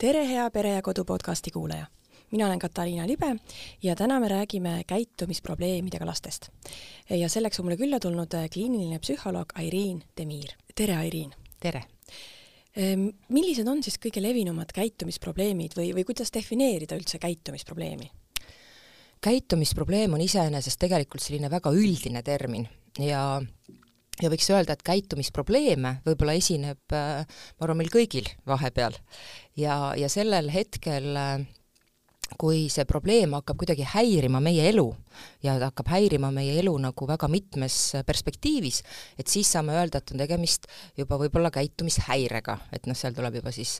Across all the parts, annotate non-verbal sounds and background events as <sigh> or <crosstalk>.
tere, hea Pere ja Kodu podcasti kuulaja! mina olen Katariina Libe ja täna me räägime käitumisprobleemidega lastest. ja selleks on mulle külla tulnud kliiniline psühholoog Airiin Demir. tere, Airiin! tere! Millised on siis kõige levinumad käitumisprobleemid või, või kuidas defineerida üldse käitumisprobleemi? käitumisprobleem on iseenesest tegelikult selline väga üldine termin ja ja võiks öelda, et käitumisprobleeme võib-olla esineb, äh, ma arvan, meil kõigil vahepeal. Ja, ja sellel hetkel äh, kui see probleem hakkab kuidagi häirima meie elu ja ta hakkab häirima meie elu nagu väga mitmes perspektiivis, et siis saame öelda, et on tegemist juba võib-olla käitumishäirega, et noh, seal tuleb juba siis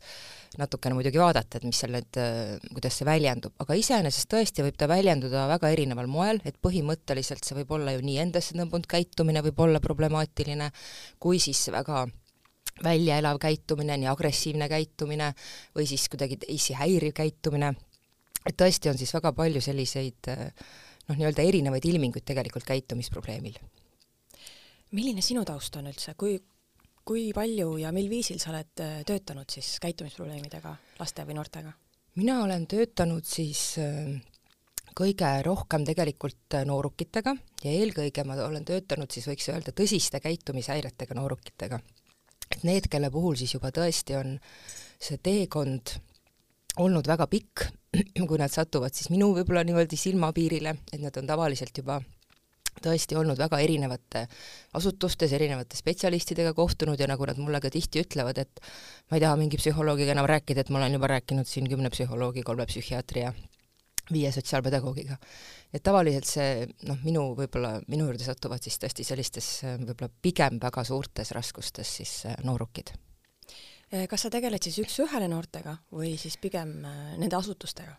natukene muidugi vaadata, et mis seal need, kuidas see väljendub, aga iseenesest tõesti võib ta väljenduda väga erineval moel, et põhimõtteliselt see võib olla ju nii endasse tõmbunud käitumine võib olla problemaatiline, kui siis väga väljaelav käitumine, nii agressiivne käitumine või siis kuidagi teisi häiriv käitumine et tõesti on siis väga palju selliseid noh, nii-öelda erinevaid ilminguid tegelikult käitumisprobleemil. milline sinu taust on üldse, kui, kui palju ja mil viisil sa oled äh, töötanud siis käitumisprobleemidega laste või noortega? mina olen töötanud siis äh, kõige rohkem tegelikult äh, noorukitega ja eelkõige ma olen töötanud siis võiks öelda tõsiste käitumishäiretega noorukitega. Et need, kelle puhul siis juba tõesti on see teekond olnud väga pikk, <clears throat> kui nad satuvad siis minu võib-olla niimoodi silmapiirile, et nad on tavaliselt juba tõesti olnud väga erinevate asutustes, erinevate spetsialistidega kohtunud ja nagu nad mulle ka tihti ütlevad, et ma ei taha mingi psühholoogiga enam rääkida, et ma olen juba rääkinud siin kümne psühholoogi, kolme psühhiaatri ja viie sotsiaalpedagoogiga. et tavaliselt see noh, minu võib-olla, minu juurde satuvad siis tõesti sellistes võib-olla pigem väga suurtes raskustes siis noorukid Eh, kas sa tegeled siis üks-ühele noortega või siis pigem eh, nende asutustega?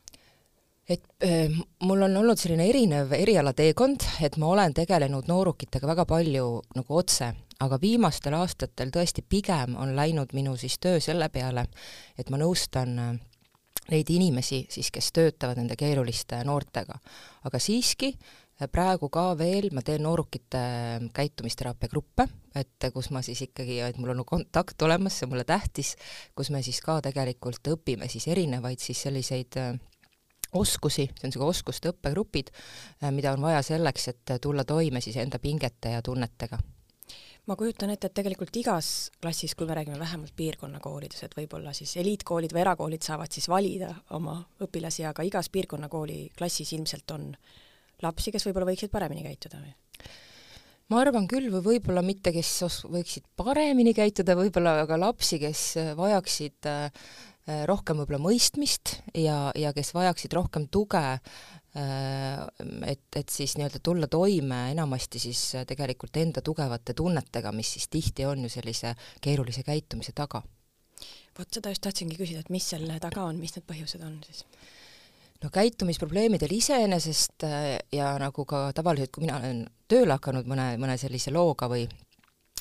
et äh, mul on olnud selline erinev erialateekond, et ma olen tegelenud noorukitega väga palju nagu otse, aga viimastel aastatel tõesti pigem on läinud minu siis töö selle peale, et ma nõustan neid inimesi siis, kes töötavad nende keeruliste noortega. aga siiski praegu ka veel ma teen noorukite käitumisteraapia gruppe, et kus ma siis ikkagi, et mul on kontakt olemas, see on mulle tähtis, kus me siis ka tegelikult õpime siis erinevaid siis selliseid äh, oskusi, see on niisugune oskuste õppegrupid, äh, mida on vaja selleks, et tulla toime siis enda pingete ja tunnetega ma kujutan ette, et tegelikult igas klassis, kui me räägime vähemalt piirkonnakoolides, et võib-olla siis eliitkoolid või erakoolid saavad siis valida oma õpilasi, aga igas piirkonnakooli klassis ilmselt on lapsi, kes võib-olla võiksid paremini käituda või? ma arvan küll, või võib-olla mitte, kes os-, võiksid paremini käituda, võib-olla aga lapsi, kes äh, vajaksid äh, äh, rohkem võib-olla mõistmist ja, ja kes vajaksid rohkem tuge, et, et siis nii-öelda tulla toime enamasti siis tegelikult enda tugevate tunnetega, mis siis tihti on ju sellise keerulise käitumise taga. vot seda just tahtsingi küsida, et mis selle taga on, mis need põhjused on siis? no käitumisprobleemidel iseenesest äh, ja nagu ka tavaliselt, kui mina olen tööle hakanud mõne, mõne sellise looga või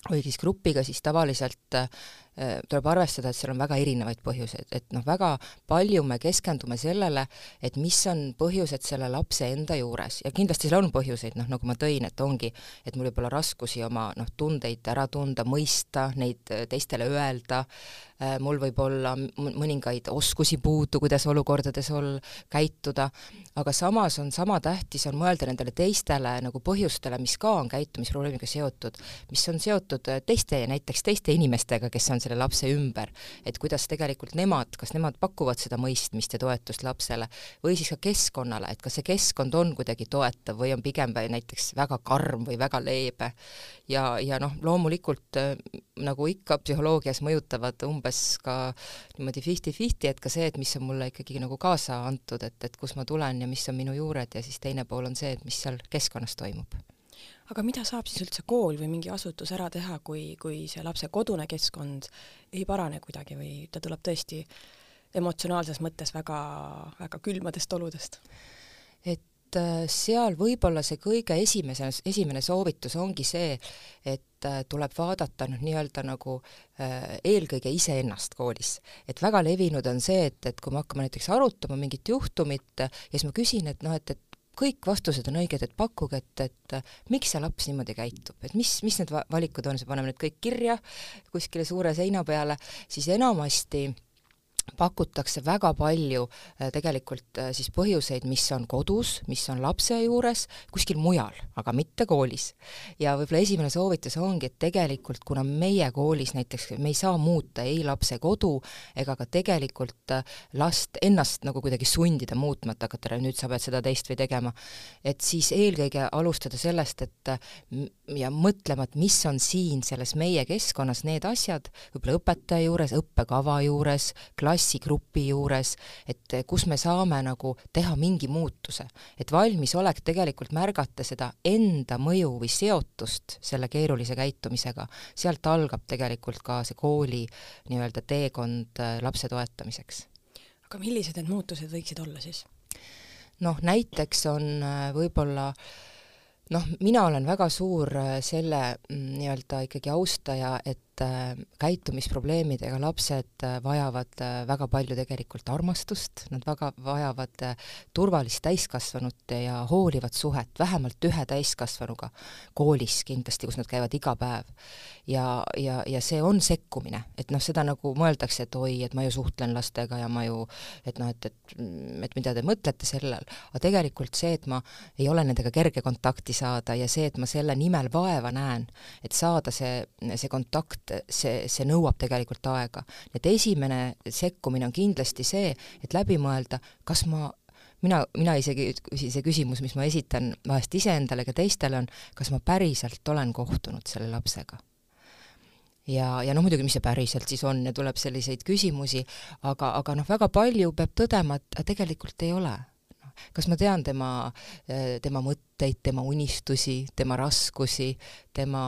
või siis grupiga, siis tavaliselt äh, tuleb arvestada, et seal on väga erinevaid põhjuseid, et noh, väga palju me keskendume sellele, et mis on põhjused selle lapse enda juures. Ja kindlasti seal on põhjuseid, noh nagu ma tõin, et ongi, et mul võib olla raskusi oma noh, tundeid ära tunda, mõista, neid äh, teistele öelda. Äh,, Äh, mul võib olla mõningaid oskusi puudu, kuidas olukordades ol-, käituda, aga samas on sama tähtis, on mõelda nendele teistele nagu põhjustele, mis ka on käitumisprobleemiga seotud, mis on seotud äh, teiste, näiteks teiste inimestega, kes on selle lapse ümber, et kuidas tegelikult nemad, kas nemad pakuvad seda mõistmist ja toetust lapsele, või siis ka keskkonnale, et kas see keskkond on kuidagi toetav või on pigem näiteks väga karm või väga leebe. ja, ja noh, loomulikult äh, nagu ikka psühholoogias mõjutavad umbes ka niimoodi fifty-fifty, et ka see, et mis on mulle ikkagi nagu kaasa antud, et, et kust ma tulen ja mis on minu juured ja siis teine pool on see, et mis seal keskkonnas toimub aga mida saab siis üldse kool või mingi asutus ära teha, kui, kui see lapse kodune keskkond ei parane kuidagi või ta tuleb tõesti emotsionaalses mõttes väga, väga külmadest oludest? et äh, seal võib-olla see kõige esimese, esimene soovitus ongi see, et Äh, tuleb vaadata noh, nii-öelda nagu äh, eelkõige iseennast koolis. et väga levinud on see, et, et kui me hakkame näiteks arutama mingit juhtumit ja siis ma küsin, et noh, et, et kõik vastused on õiged, et pakkuge, et, et miks see laps niimoodi käitub, et mis, mis need valikud on, siis paneme need kõik kirja kuskile suure seina peale, siis enamasti pakutakse väga palju äh, tegelikult äh, siis põhjuseid, mis on kodus, mis on lapse juures, kuskil mujal, aga mitte koolis. ja võib-olla esimene soovitus ongi, et tegelikult kuna meie koolis näiteks me ei saa muuta ei lapse kodu ega ka tegelikult äh, last ennast nagu kuidagi sundida muutma, et hakata, nüüd sa pead seda, teist või tegema, et siis eelkõige alustada sellest, et ja mõtlema, et mis on siin selles meie keskkonnas need asjad, võib-olla õpetaja juures, õppekava juures, klassi klassigrupi juures, et kus me saame nagu teha mingi muutuse. et valmisolek tegelikult märgata seda enda mõju või seotust selle keerulise käitumisega, sealt algab tegelikult ka see kooli nii-öelda teekond äh, lapse toetamiseks. aga millised need muutused võiksid olla siis? noh, näiteks on äh, võib-olla noh, mina olen väga suur äh, selle mm, nii-öelda ikkagi austaja, et käitumisprobleemidega lapsed äh, vajavad äh, väga palju tegelikult armastust, nad väga vajavad turvalist täiskasvanut ja hoolivat suhet, vähemalt ühe täiskasvanuga koolis kindlasti, kus nad käivad iga päev. ja, ja, ja see on sekkumine, et noh, seda nagu mõeldakse, et oi, et ma ju suhtlen lastega ja ma ju, et noh, et, et, et mida te mõtlete sellel, aga tegelikult see, et ma ei ole nendega kerge kontakti saada ja see, et ma selle nimel vaeva näen, et saada see, see kontakt et see, see nõuab tegelikult aega. et esimene sekkumine on kindlasti see, et läbi mõelda, kas ma mina, mina isegi, see küsimus, mis ma esitan vahest iseendale, ka teistele, on kas ma päriselt olen kohtunud selle lapsega ja, ja noh, muidugi, mis see päriselt siis on ja tuleb selliseid küsimusi, aga, aga noh, väga palju peab tõdema, et tegelikult ei ole. Kas ma tean tema, tema mõtteid, tema unistusi, tema raskusi, tema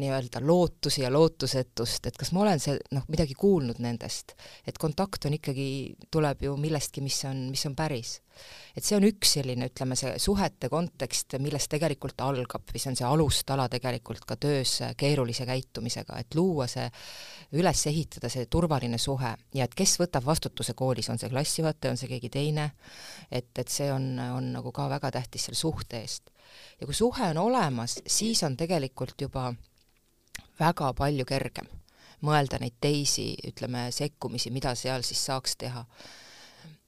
nii-öelda lootusi ja lootusetust, et kas ma olen see, noh, midagi kuulnud nendest, et kontakt on ikkagi, tuleb ju millestki, mis on, mis on päris. Et see on üks selline, ütleme, see suhete kontekst, millest tegelikult algab või see on see alustala tegelikult ka töös keerulise käitumisega, et luua see, üles ehitada see turvaline suhe. Ja et kes võtab vastutuse koolis, on see klassijuhataja, on see keegi teine, et, et see on, on nagu ka väga tähtis selle suhte eest. Ja kui suhe on olemas, siis on tegelikult juba väga palju kergem mõelda neid teisi, ütleme, sekkumisi, mida seal siis saaks teha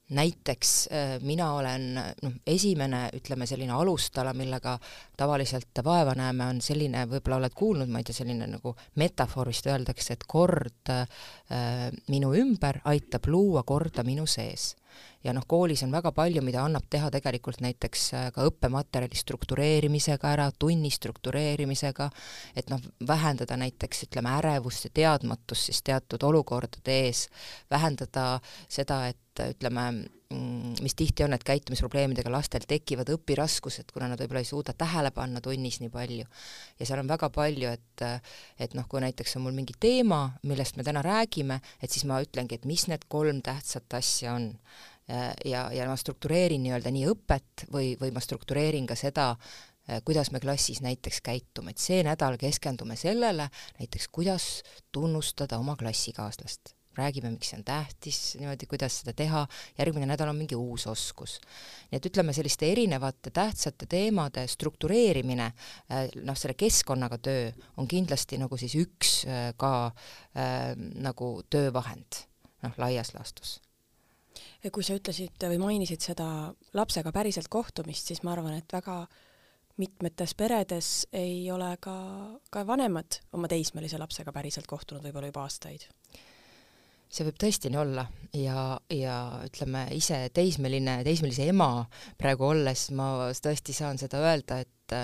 näiteks äh, mina olen noh, esimene, ütleme selline alustala, millega tavaliselt vaeva näeme, on selline, võib-olla oled kuulnud, ma ei tea, selline nagu metafoor vist öeldakse, et kord äh, minu ümber aitab luua korda minu sees. Ja noh, koolis on väga palju, mida annab teha tegelikult näiteks äh, ka õppematerjali struktureerimisega ära, tunni struktureerimisega, et noh, vähendada näiteks ütleme, ärevust ja teadmatust siis teatud olukordade ees, vähendada seda, et ütleme, mm, mis tihti on, et käitumisprobleemidega lastel tekivad õpiraskused, kuna nad võib-olla ei suuda tähele panna tunnis nii palju. ja seal on väga palju, et et noh, kui näiteks on mul mingi teema, millest me täna räägime, et siis ma ütlengi, et mis need kolm tähtsat asja on ja, ja ma struktureerin nii-öelda nii õpet või, või ma struktureerin ka seda, kuidas me klassis näiteks käitume, et see nädal keskendume sellele näiteks, kuidas tunnustada oma klassikaaslast. Räägime, miks see on tähtis, niimoodi, kuidas seda teha, järgmine nädal on mingi uus oskus. nii et ütleme, selliste erinevate tähtsate teemade struktureerimine, eh, noh, selle keskkonnaga töö on kindlasti nagu siis üks eh, ka äh, nagu töövahend, noh, laias laastus kui sa ütlesid või mainisid seda lapsega päriselt kohtumist, siis ma arvan, et väga mitmetes peredes ei ole ka, ka vanemad oma teismelise lapsega päriselt kohtunud võib-olla juba aastaid. See võib tõesti nii olla. Ja, ja ütleme ise teismeline, teismelise ema praegu olles ma tõesti saan seda öelda, et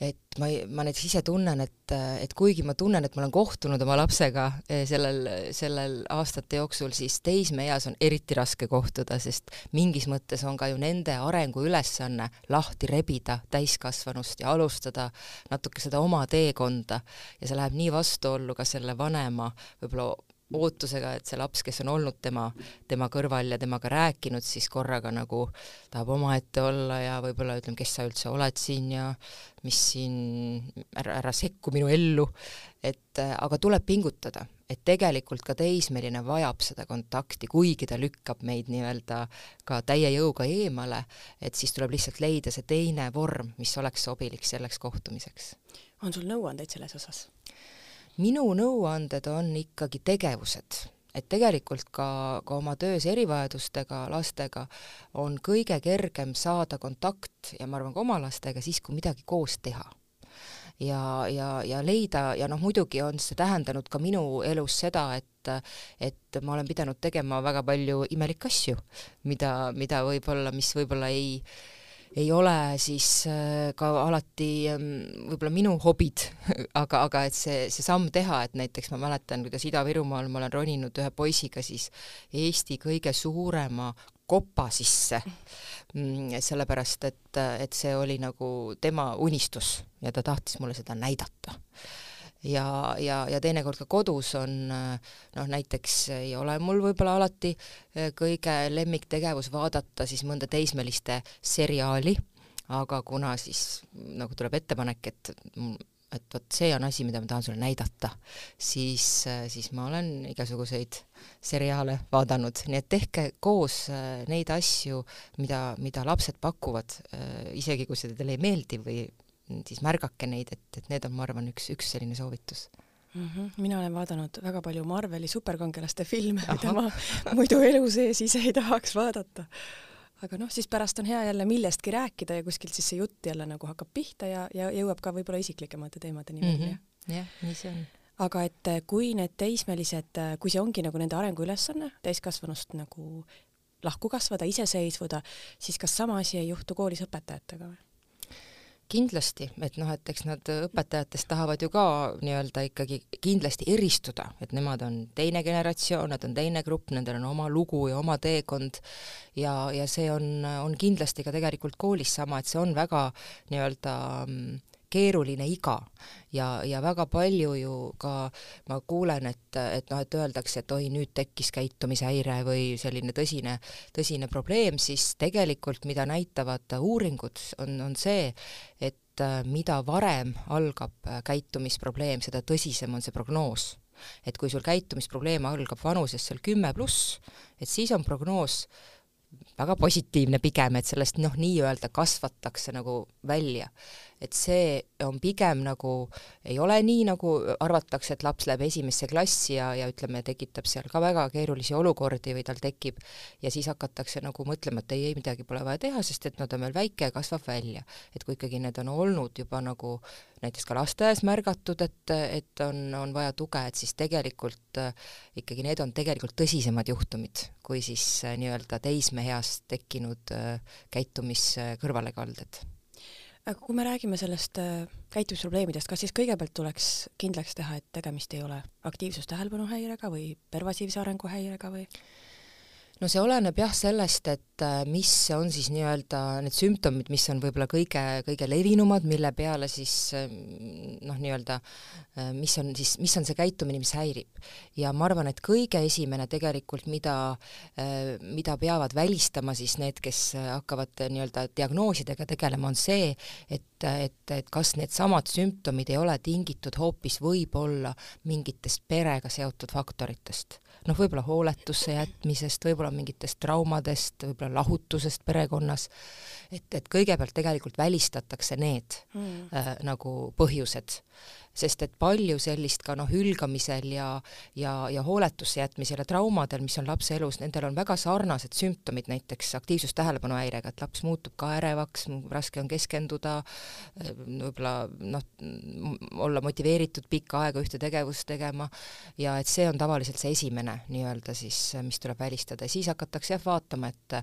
et ma, ma näiteks ise tunnen, et, et kuigi ma tunnen, et ma olen kohtunud oma lapsega eh, sellel, sellel aastate jooksul, siis teismeeas on eriti raske kohtuda, sest mingis mõttes on ka ju nende arenguülesanne lahti rebida täiskasvanust ja alustada natuke seda oma teekonda. Ja see läheb nii vastuollu ka selle vanema võib-olla ootusega, et see laps, kes on olnud tema, tema kõrval ja temaga rääkinud, siis korraga nagu tahab omaette olla ja võib-olla ütleme, kes sa üldse oled siin ja mis siin, ära, ära sekku minu ellu, et aga tuleb pingutada, et tegelikult ka teismeline vajab seda kontakti, kuigi ta lükkab meid nii-öelda ka täie jõuga eemale, et siis tuleb lihtsalt leida see teine vorm, mis oleks sobilik selleks kohtumiseks. on sul nõuandeid selles osas? Minu nõuanded on ikkagi tegevused. Et tegelikult ka, ka oma töös erivajadustega lastega on kõige kergem saada kontakt ja ma arvan ka oma lastega siis, kui midagi koos teha. Ja, ja, ja leida ja noh, muidugi on see tähendanud ka minu elus seda, et et ma olen pidanud tegema väga palju imelikke asju, mida, mida võib-olla, mis võib-olla ei ei ole siis äh, ka alati ähm, võib-olla minu hobid, <laughs> aga, aga et see, see samm teha, et näiteks ma mäletan, kuidas Ida-Virumaal ma olen roninud ühe poisiga siis Eesti kõige suurema kopa sisse Mm, sellepärast et, et see oli nagu tema unistus ja ta tahtis mulle seda näidata. Ja, ja, ja teinekord ka kodus on noh, näiteks ei ole mul võib-olla alati eh, kõige lemmiktegevus vaadata siis mõnda teismeliste seriaali, aga kuna siis nagu tuleb ettepanek, et et vot see on asi, mida ma tahan sulle näidata, siis, siis ma olen igasuguseid seriaale vaadanud, nii et tehke koos äh, neid asju, mida, mida lapsed pakuvad, äh, isegi kui see teile ei meeldi või siis märgake neid, et, et need on, ma arvan, üks, üks selline soovitus mm. -hmm. mina olen vaadanud väga palju Marveli superkangelaste filme, mida ma <laughs> muidu elu sees ise ei tahaks vaadata aga noh, siis pärast on hea jälle millestki rääkida ja kuskilt siis see jutt jälle nagu hakkab pihta ja, ja jõuab ka võib-olla isiklikemate teemadeni välja mm. -hmm. jah, nii see on. aga et eh, kui need teismelised, eh, kui see ongi nagu nende arenguülesanne täiskasvanust nagu lahku kasvada, iseseisvuda, siis kas sama asi ei juhtu koolis õpetajatega või? Kindlasti, et noh, et eks nad õpetajatest tahavad ju ka nii-öelda ikkagi kindlasti eristuda, et nemad on teine generatsioon, nad on teine grupp, nendel on oma lugu ja oma teekond. Ja, ja see on, on kindlasti ka tegelikult koolis sama, et see on väga nii-öelda mm, keeruline iga. Ja, ja väga palju ju ka ma kuulen, et, et noh, et öeldakse, et oi, nüüd tekkis käitumishäire või selline tõsine, tõsine probleem, siis tegelikult mida näitavad uuringud, on, on see, et mida varem algab käitumisprobleem, seda tõsisem on see prognoos. Et kui sul käitumisprobleem algab vanuses seal kümme pluss, et siis on prognoos väga positiivne pigem, et sellest noh, nii-öelda kasvatakse nagu välja et see on pigem nagu, ei ole nii, nagu arvatakse, et laps läheb esimesse klassi ja, ja ütleme, tekitab seal ka väga keerulisi olukordi või tal tekib ja siis hakatakse nagu mõtlema, et ei, ei midagi pole vaja teha, sest et no ta on veel väike ja kasvab välja. et kui ikkagi need on olnud juba nagu näiteks ka lasteaias märgatud, et, et on, on vaja tuge, et siis tegelikult äh, ikkagi need on tegelikult tõsisemad juhtumid, kui siis äh, nii-öelda teismeeas tekkinud äh, käitumiskõrvalekalded aga kui me räägime sellest käitumisprobleemidest, kas siis kõigepealt tuleks kindlaks teha, et tegemist ei ole aktiivsus-tähelepanuhäirega või pervasiivse arenguhäirega või? No see oleneb jah sellest, et äh, mis on siis nii-öelda need sümptomid, mis on võib-olla kõige, kõige levinumad, mille peale siis äh, noh, nii-öelda äh, mis on siis, mis on see käitumine, mis häirib. ja ma arvan, et kõige esimene tegelikult, mida, mida peavad välistama siis need, kes hakkavad nii-öelda diagnoosidega tegelema, on see, et et, et kas needsamad sümptomid ei ole tingitud hoopis võib-olla mingitest perega seotud faktoritest noh, võib-olla hooletusse jätmisest, võib-olla mingitest traumadest, võib-olla lahutusest perekonnas, et, et kõigepealt tegelikult välistatakse need mm. äh, nagu põhjused sest et palju sellist ka noh, hülgamisel ja, ja, ja hooletusse jätmisel ja traumadel, mis on lapse elus, nendel on väga sarnased sümptomid, näiteks aktiivsus-tähelepanuhäirega, et laps muutub ka ärevaks, raske on keskenduda, võib-olla noh, olla motiveeritud pikka aega ühte tegevust tegema. Ja et see on tavaliselt see esimene nii-öelda siis, mis tuleb välistada. Ja siis hakatakse jah vaatama, et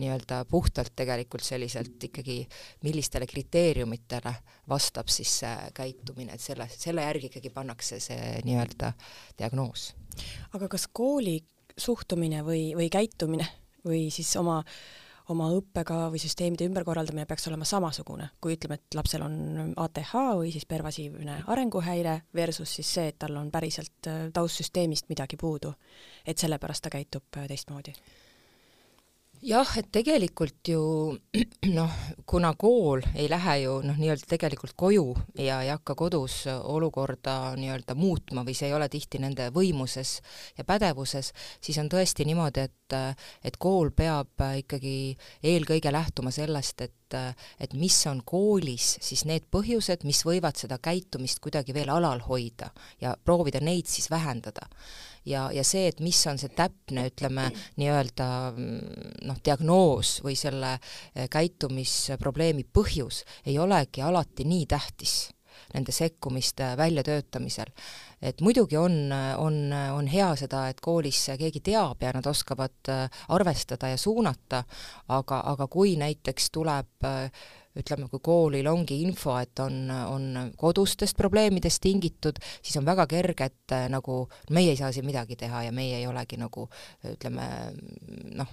nii-öelda puhtalt tegelikult selliselt ikkagi, millistele kriteeriumitele vastab siis see käitumine, et selle selle, järgi ikkagi pannakse see nii-öelda diagnoos. aga kas kooli suhtumine või, või käitumine või siis oma oma õppekava või süsteemide ümberkorraldamine peaks olema samasugune, kui ütleme, et lapsel on ATH või siis pervasiivne arenguhäire versus siis see, et tal on päriselt taustsüsteemist midagi puudu. et sellepärast ta käitub teistmoodi jah, et tegelikult ju <clears throat> noh, kuna kool ei lähe ju noh, nii-öelda tegelikult koju ja ei hakka kodus olukorda nii-öelda muutma või see ei ole tihti nende võimuses ja pädevuses, siis on tõesti niimoodi, et et kool peab ikkagi eelkõige lähtuma sellest, et et, et mis on koolis siis need põhjused, mis võivad seda käitumist kuidagi veel alal hoida ja proovida neid siis vähendada. Ja, ja see, et mis on see täpne, ütleme nii-öelda noh, diagnoos või selle eh, käitumisprobleemi põhjus, ei olegi alati nii tähtis nende sekkumiste väljatöötamisel. et muidugi on, on, on hea seda, et koolis keegi teab ja nad oskavad eh, arvestada ja suunata, aga, aga kui näiteks tuleb äh, ütleme, kui koolil ongi info, et on, on kodustest probleemidest tingitud, siis on väga kerge, et äh, nagu meie ei saa siin midagi teha ja meie ei olegi nagu ütleme noh,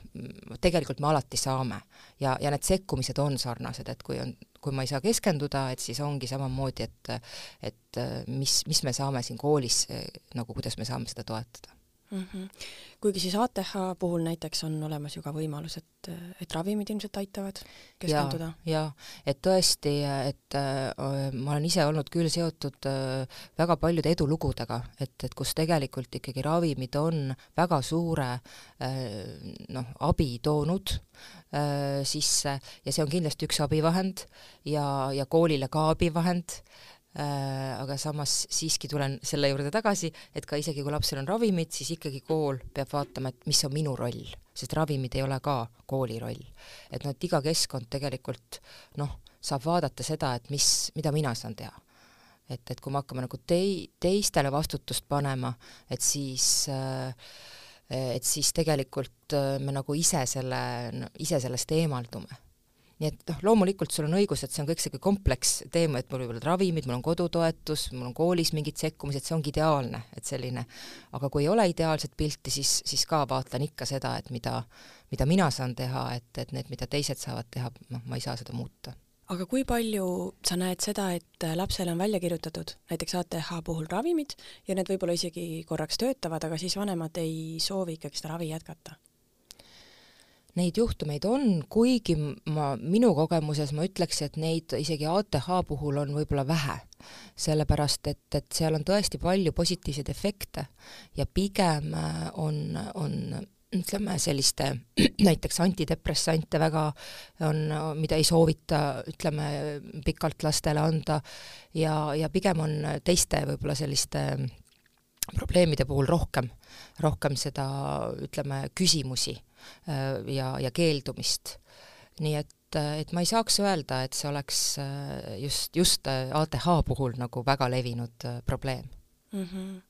tegelikult me alati saame. ja, ja need sekkumised on sarnased, et kui on, kui ma ei saa keskenduda, et siis ongi samamoodi, et et äh, mis, mis me saame siin koolis äh, nagu, kuidas me saame seda toetada mm. -hmm. kuigi siis ATH puhul näiteks on olemas ju ka võimalus, et, et ravimid ilmselt aitavad keskenduda. jaa, et tõesti, et äh, ma olen ise olnud küll seotud äh, väga paljude edulugudega, et, et kus tegelikult ikkagi ravimid on väga suure äh, noh, abi toonud äh, sisse ja see on kindlasti üks abivahend ja, ja koolile ka abivahend Äh, aga samas siiski tulen selle juurde tagasi, et ka isegi kui lapsel on ravimid, siis ikkagi kool peab vaatama, et mis on minu roll, sest ravimid ei ole ka kooli roll. et noh, et iga keskkond tegelikult noh, saab vaadata seda, et mis, mida mina saan teha. et, et kui me hakkame nagu tei-, teistele vastutust panema, et siis äh, et siis tegelikult äh, me nagu ise selle, ise sellest eemaldume nii et noh, loomulikult sul on õigus, et see on kõik sihuke kompleks teema, et mul võivad ravimid, mul on kodutoetus, mul on koolis mingid sekkumised, see ongi ideaalne, et selline, aga kui ei ole ideaalset pilti, siis, siis ka vaatan ikka seda, et mida, mida mina saan teha, et, et need, mida teised saavad teha, noh, ma ei saa seda muuta aga kui palju sa näed seda, et lapsele on välja kirjutatud näiteks ATH puhul ravimid ja need võib-olla isegi korraks töötavad, aga siis vanemad ei soovi ikkagi seda ravi jätkata? Neid juhtumeid on, kuigi ma, minu kogemuses ma ütleks, et neid isegi ATH puhul on võib-olla vähe. sellepärast, et, et seal on tõesti palju positiivseid efekte ja pigem äh, on, on ütleme, selliste <clears throat> näiteks antidepressante väga on, mida ei soovita, ütleme, pikalt lastele anda ja, ja pigem on teiste võib-olla selliste probleemide puhul rohkem, rohkem seda, ütleme, küsimusi ja, ja keeldumist. nii et, äh, et ma ei saaks öelda, et see oleks äh, just, just ATH puhul nagu väga levinud probleem mm. -hmm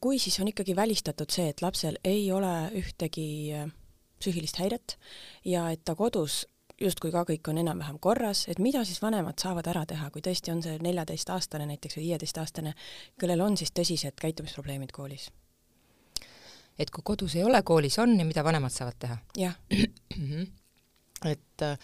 kui siis on ikkagi välistatud see, et lapsel ei ole ühtegi psüühilist häiret ja et ta kodus justkui ka kõik on enam-vähem korras, et mida siis vanemad saavad ära teha, kui tõesti on see neljateistaastane näiteks või viieteistaastane, kellel on siis tõsised käitumisprobleemid koolis? Et kui kodus ei ole, koolis on ja mida vanemad saavad teha. jah mhm. et äh,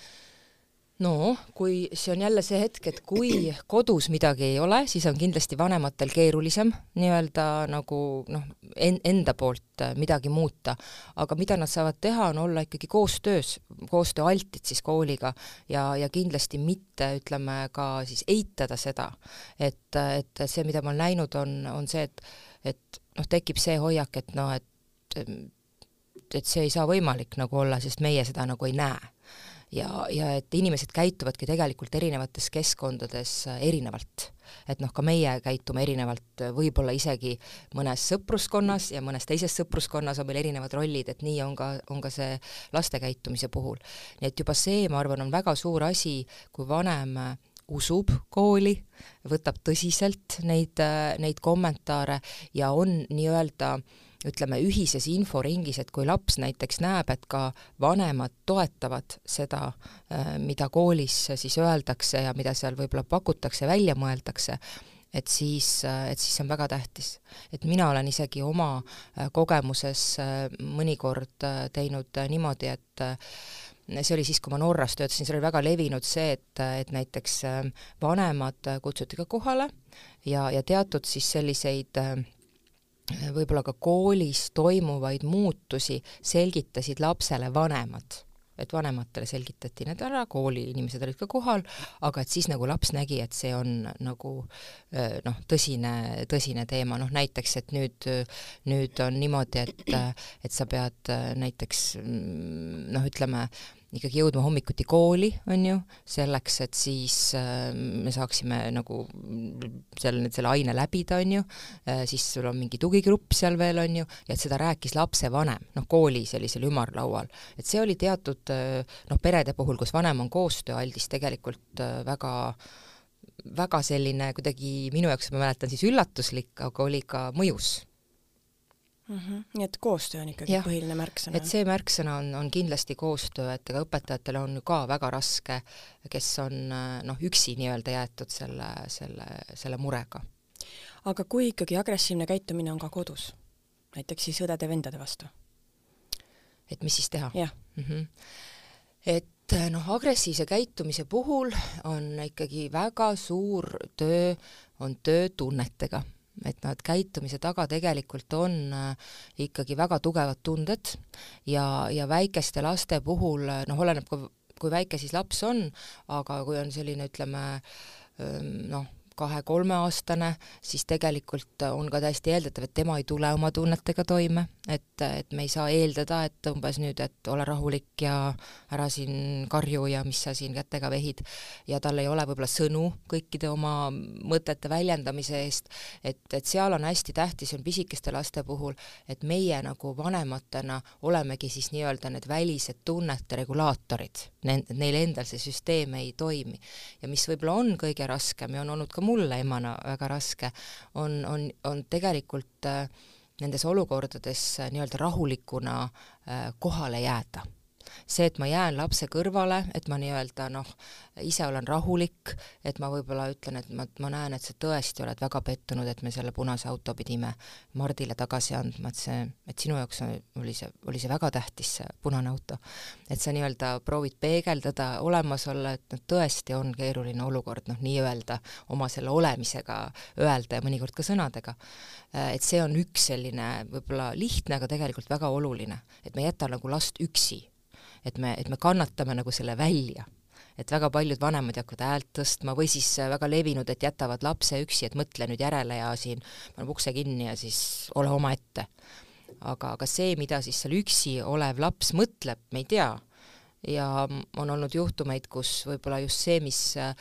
no kui see on jälle see hetk, et kui kodus midagi ei ole, siis on kindlasti vanematel keerulisem nii-öelda nagu noh, en-, enda poolt äh, midagi muuta. aga mida nad saavad teha, on olla ikkagi koostöös, koostööaltid siis kooliga ja, ja kindlasti mitte, ütleme ka siis eitada seda, et, et see, mida ma olen näinud, on, on see, et et noh, tekib see hoiak, et noh, et et see ei saa võimalik nagu olla, sest meie seda nagu ei näe. ja, ja et inimesed käituvadki tegelikult erinevates keskkondades äh, erinevalt. et noh, ka meie käitume erinevalt, võib-olla isegi mõnes sõpruskonnas ja mõnes teises sõpruskonnas on meil erinevad rollid, et nii on ka, on ka see laste käitumise puhul. nii et juba see, ma arvan, on väga suur asi, kui vanem äh, usub kooli, võtab tõsiselt neid, äh, neid kommentaare ja on nii-öelda äh, ütleme, ühises inforingis, et kui laps näiteks näeb, et ka vanemad toetavad seda, äh, mida koolis siis öeldakse ja mida seal võib-olla pakutakse, välja mõeldakse, et siis, äh, et siis see on väga tähtis. et mina olen isegi oma äh, kogemuses mõnikord teinud niimoodi, et see oli siis, kui ma Norras töötasin, seal oli väga levinud see, et, et näiteks vanemad kutsuti ka kohale ja, ja teatud siis selliseid äh, võib-olla ka koolis toimuvaid muutusi selgitasid lapsele vanemad. Et vanematele selgitati need ära, kooli inimesed olid ka kohal, aga et siis nagu laps nägi, et see on nagu noh, tõsine, tõsine teema, noh näiteks, et nüüd, nüüd on niimoodi, et, et sa pead näiteks noh, ütleme, ikkagi jõudma hommikuti kooli, on ju, selleks, et siis äh, me saaksime nagu seal nüüd selle aine läbida, on ju, äh, siis sul on mingi tugigrupp seal veel, on ju, ja et seda rääkis lapsevanem, noh, kooli sellisel ümarlaual. et see oli teatud noh, perede puhul, kus vanem on koostööaldis, tegelikult väga väga selline kuidagi minu jaoks, ma mäletan siis üllatuslik, aga oli ka mõjus mm. -hmm. nii et koostöö on ikkagi ja, põhiline märksõna? et see märksõna on, on kindlasti koostöö, et ega õpetajatel on ju ka väga raske, kes on noh, üksi nii-öelda jäetud selle, selle, selle murega. aga kui ikkagi agressiivne käitumine on ka kodus, näiteks siis õdede-vendade vastu? et mis siis teha? mm. -hmm. et noh, agressiivse käitumise puhul on ikkagi väga suur töö, on töö tunnetega et noh, et käitumise taga tegelikult on äh, ikkagi väga tugevad tunded ja, ja väikeste laste puhul noh, oleneb ka, kui väike siis laps on, aga kui on selline, ütleme noh, kahe-kolmeaastane, siis tegelikult on ka täiesti eeldatav, et tema ei tule oma tunnetega toime, et, et me ei saa eeldada, et umbes nüüd, et ole rahulik ja ära siin karju ja mis sa siin kätega vehid, ja tal ei ole võib-olla sõnu kõikide oma mõtete väljendamise eest, et, et seal on hästi tähtis, on pisikeste laste puhul, et meie nagu vanematena olemegi siis nii-öelda need välised tunnete regulaatorid, neil endal see süsteem ei toimi. ja mis võib-olla on kõige raskem ja on olnud ka mulle emana väga raske, on, on, on tegelikult äh, nendes olukordades äh, nii-öelda rahulikuna äh, kohale jääda see, et ma jään lapse kõrvale, et ma nii-öelda noh, ise olen rahulik, et ma võib-olla ütlen, et ma, ma näen, et sa tõesti oled väga pettunud, et me selle punase auto pidime Mardile tagasi andma, et see, et sinu jaoks oli see, oli see väga tähtis, see punane auto. et sa nii-öelda proovid peegeldada, olemas olla, et noh, tõesti on keeruline olukord, noh, nii-öelda oma selle olemisega öelda ja mõnikord ka sõnadega. et see on üks selline võib-olla lihtne, aga tegelikult väga oluline, et me ei jäta nagu last üksi et me, et me kannatame nagu selle välja et väga paljud vanemad ei hakka häält tõstma või siis väga levinud, et jätavad lapse üksi, et mõtle nüüd järele ja siin paneb ukse kinni ja siis ole omaette. aga, aga see, mida siis seal üksi olev laps mõtleb, me ei tea ja on olnud juhtumeid, kus võib-olla just see, mis äh,